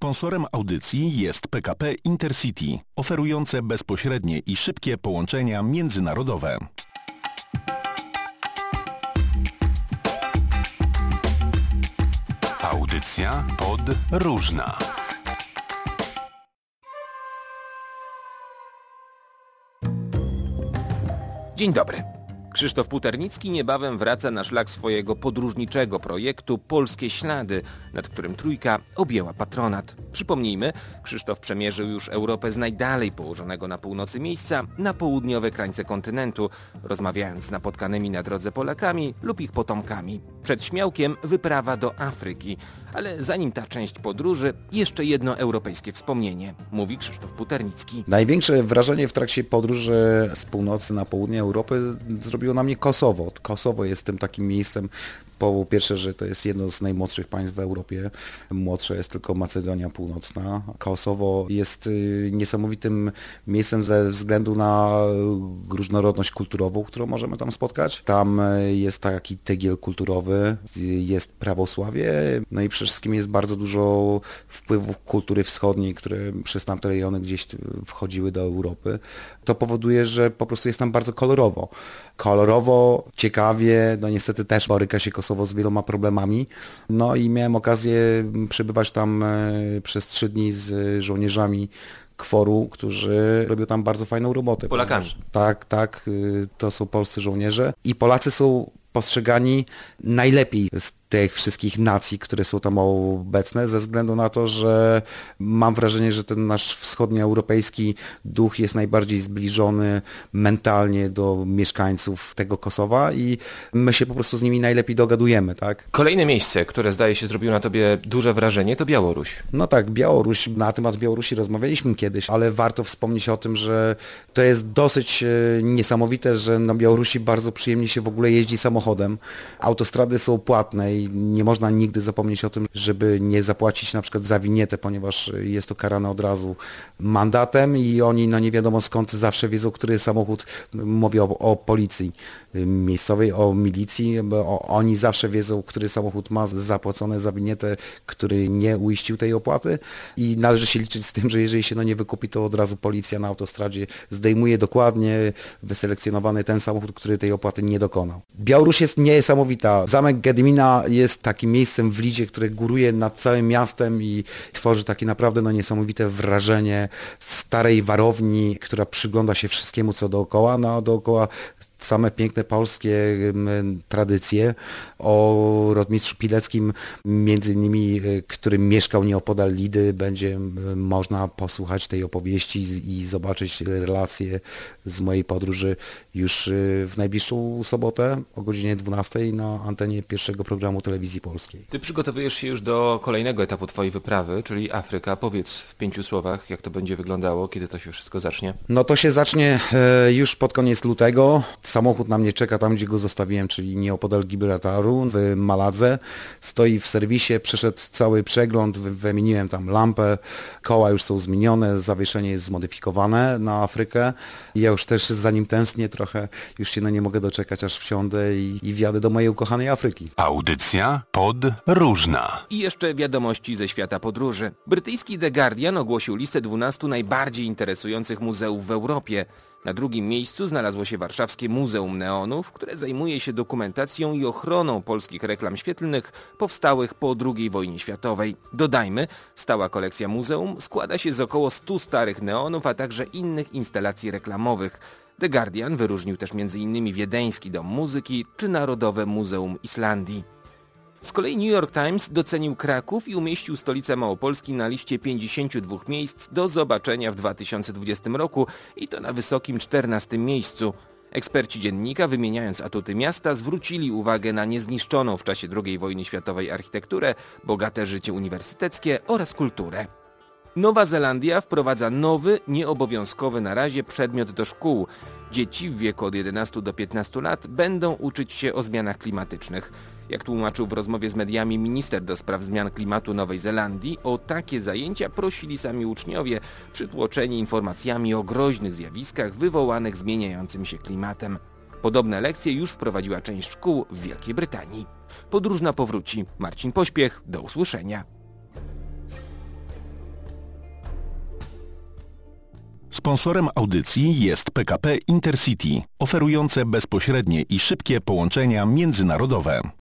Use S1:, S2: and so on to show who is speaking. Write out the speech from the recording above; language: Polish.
S1: Sponsorem audycji jest PKP Intercity, oferujące bezpośrednie i szybkie połączenia międzynarodowe.
S2: Audycja pod różna.
S3: Dzień dobry. Krzysztof Puternicki niebawem wraca na szlak swojego podróżniczego projektu Polskie Ślady, nad którym Trójka objęła patronat. Przypomnijmy, Krzysztof przemierzył już Europę z najdalej położonego na północy miejsca na południowe krańce kontynentu, rozmawiając z napotkanymi na drodze Polakami lub ich potomkami. Przed Śmiałkiem wyprawa do Afryki, ale zanim ta część podróży, jeszcze jedno europejskie wspomnienie, mówi Krzysztof Puternicki.
S4: Największe wrażenie w trakcie podróży z północy na południe Europy zrobiło na mnie Kosowo. Kosowo jest tym takim miejscem, po pierwsze, że to jest jedno z najmłodszych państw w Europie. Młodsza jest tylko Macedonia Północna. Kosowo jest y, niesamowitym miejscem ze względu na różnorodność kulturową, którą możemy tam spotkać. Tam y, jest taki tygiel kulturowy, jest prawosławie, no i przede wszystkim jest bardzo dużo wpływów kultury wschodniej, które przez tamte rejony gdzieś wchodziły do Europy. To powoduje, że po prostu jest tam bardzo kolorowo. Kolorowo, ciekawie, no niestety też boryka się Kosowo Kosowo z wieloma problemami. No i miałem okazję przebywać tam e, przez trzy dni z żołnierzami kworu, którzy robią tam bardzo fajną robotę.
S3: Polakami.
S4: Tak, tak, y, to są polscy żołnierze i Polacy są postrzegani najlepiej z tych wszystkich nacji, które są tam obecne, ze względu na to, że mam wrażenie, że ten nasz wschodnioeuropejski duch jest najbardziej zbliżony mentalnie do mieszkańców tego Kosowa i my się po prostu z nimi najlepiej dogadujemy, tak?
S3: Kolejne miejsce, które zdaje się zrobiło na tobie duże wrażenie, to Białoruś.
S4: No tak, Białoruś, na temat Białorusi rozmawialiśmy kiedyś, ale warto wspomnieć o tym, że to jest dosyć e, niesamowite, że na Białorusi bardzo przyjemnie się w ogóle jeździ samochodem. Autostrady są płatne nie można nigdy zapomnieć o tym, żeby nie zapłacić na przykład za winietę, ponieważ jest to karane od razu mandatem i oni no nie wiadomo skąd zawsze wiedzą, który samochód, mówię o, o policji miejscowej, o milicji, bo oni zawsze wiedzą, który samochód ma zapłacone za winietę, który nie uiścił tej opłaty i należy się liczyć z tym, że jeżeli się no nie wykupi, to od razu policja na autostradzie zdejmuje dokładnie wyselekcjonowany ten samochód, który tej opłaty nie dokonał. Białoruś jest niesamowita. Zamek Gedimina jest takim miejscem w Lidzie, które góruje nad całym miastem i tworzy takie naprawdę no, niesamowite wrażenie starej warowni, która przygląda się wszystkiemu, co dookoła. No, dookoła same piękne polskie tradycje. O Rotmistrzu Pileckim, między innymi, e, którym mieszkał nieopodal Lidy, będzie można posłuchać tej opowieści i zobaczyć relacje z mojej podróży już e, w najbliższą sobotę o godzinie 12 na antenie pierwszego programu telewizji polskiej.
S3: Ty przygotowujesz się już do kolejnego etapu Twojej wyprawy, czyli Afryka. Powiedz w pięciu słowach, jak to będzie wyglądało, kiedy to się wszystko zacznie.
S4: No to się zacznie e, już pod koniec lutego Samochód na mnie czeka tam, gdzie go zostawiłem, czyli nieopodal Gibraltaru w Maladze. Stoi w serwisie, przeszedł cały przegląd, wymieniłem tam lampę, koła już są zmienione, zawieszenie jest zmodyfikowane na Afrykę. Ja już też za nim tęsknię trochę, już się no nie mogę doczekać, aż wsiądę i, i wjadę do mojej ukochanej Afryki.
S2: Audycja pod różna.
S3: I jeszcze wiadomości ze świata podróży. Brytyjski The Guardian ogłosił listę 12 najbardziej interesujących muzeów w Europie. Na drugim miejscu znalazło się warszawskie Muzeum Neonów, które zajmuje się dokumentacją i ochroną polskich reklam świetlnych powstałych po II wojnie światowej. Dodajmy, stała kolekcja muzeum składa się z około 100 starych neonów, a także innych instalacji reklamowych. The Guardian wyróżnił też m.in. Wiedeński Dom Muzyki czy Narodowe Muzeum Islandii. Z kolei New York Times docenił Kraków i umieścił stolicę Małopolski na liście 52 miejsc do zobaczenia w 2020 roku i to na wysokim 14 miejscu. Eksperci dziennika, wymieniając atuty miasta, zwrócili uwagę na niezniszczoną w czasie II wojny światowej architekturę, bogate życie uniwersyteckie oraz kulturę. Nowa Zelandia wprowadza nowy, nieobowiązkowy na razie przedmiot do szkół. Dzieci w wieku od 11 do 15 lat będą uczyć się o zmianach klimatycznych. Jak tłumaczył w rozmowie z mediami minister do spraw zmian klimatu Nowej Zelandii, o takie zajęcia prosili sami uczniowie, przytłoczeni informacjami o groźnych zjawiskach wywołanych zmieniającym się klimatem. Podobne lekcje już wprowadziła część szkół w Wielkiej Brytanii. Podróżna powróci. Marcin Pośpiech, do usłyszenia.
S1: Sponsorem audycji jest PKP Intercity, oferujące bezpośrednie i szybkie połączenia międzynarodowe.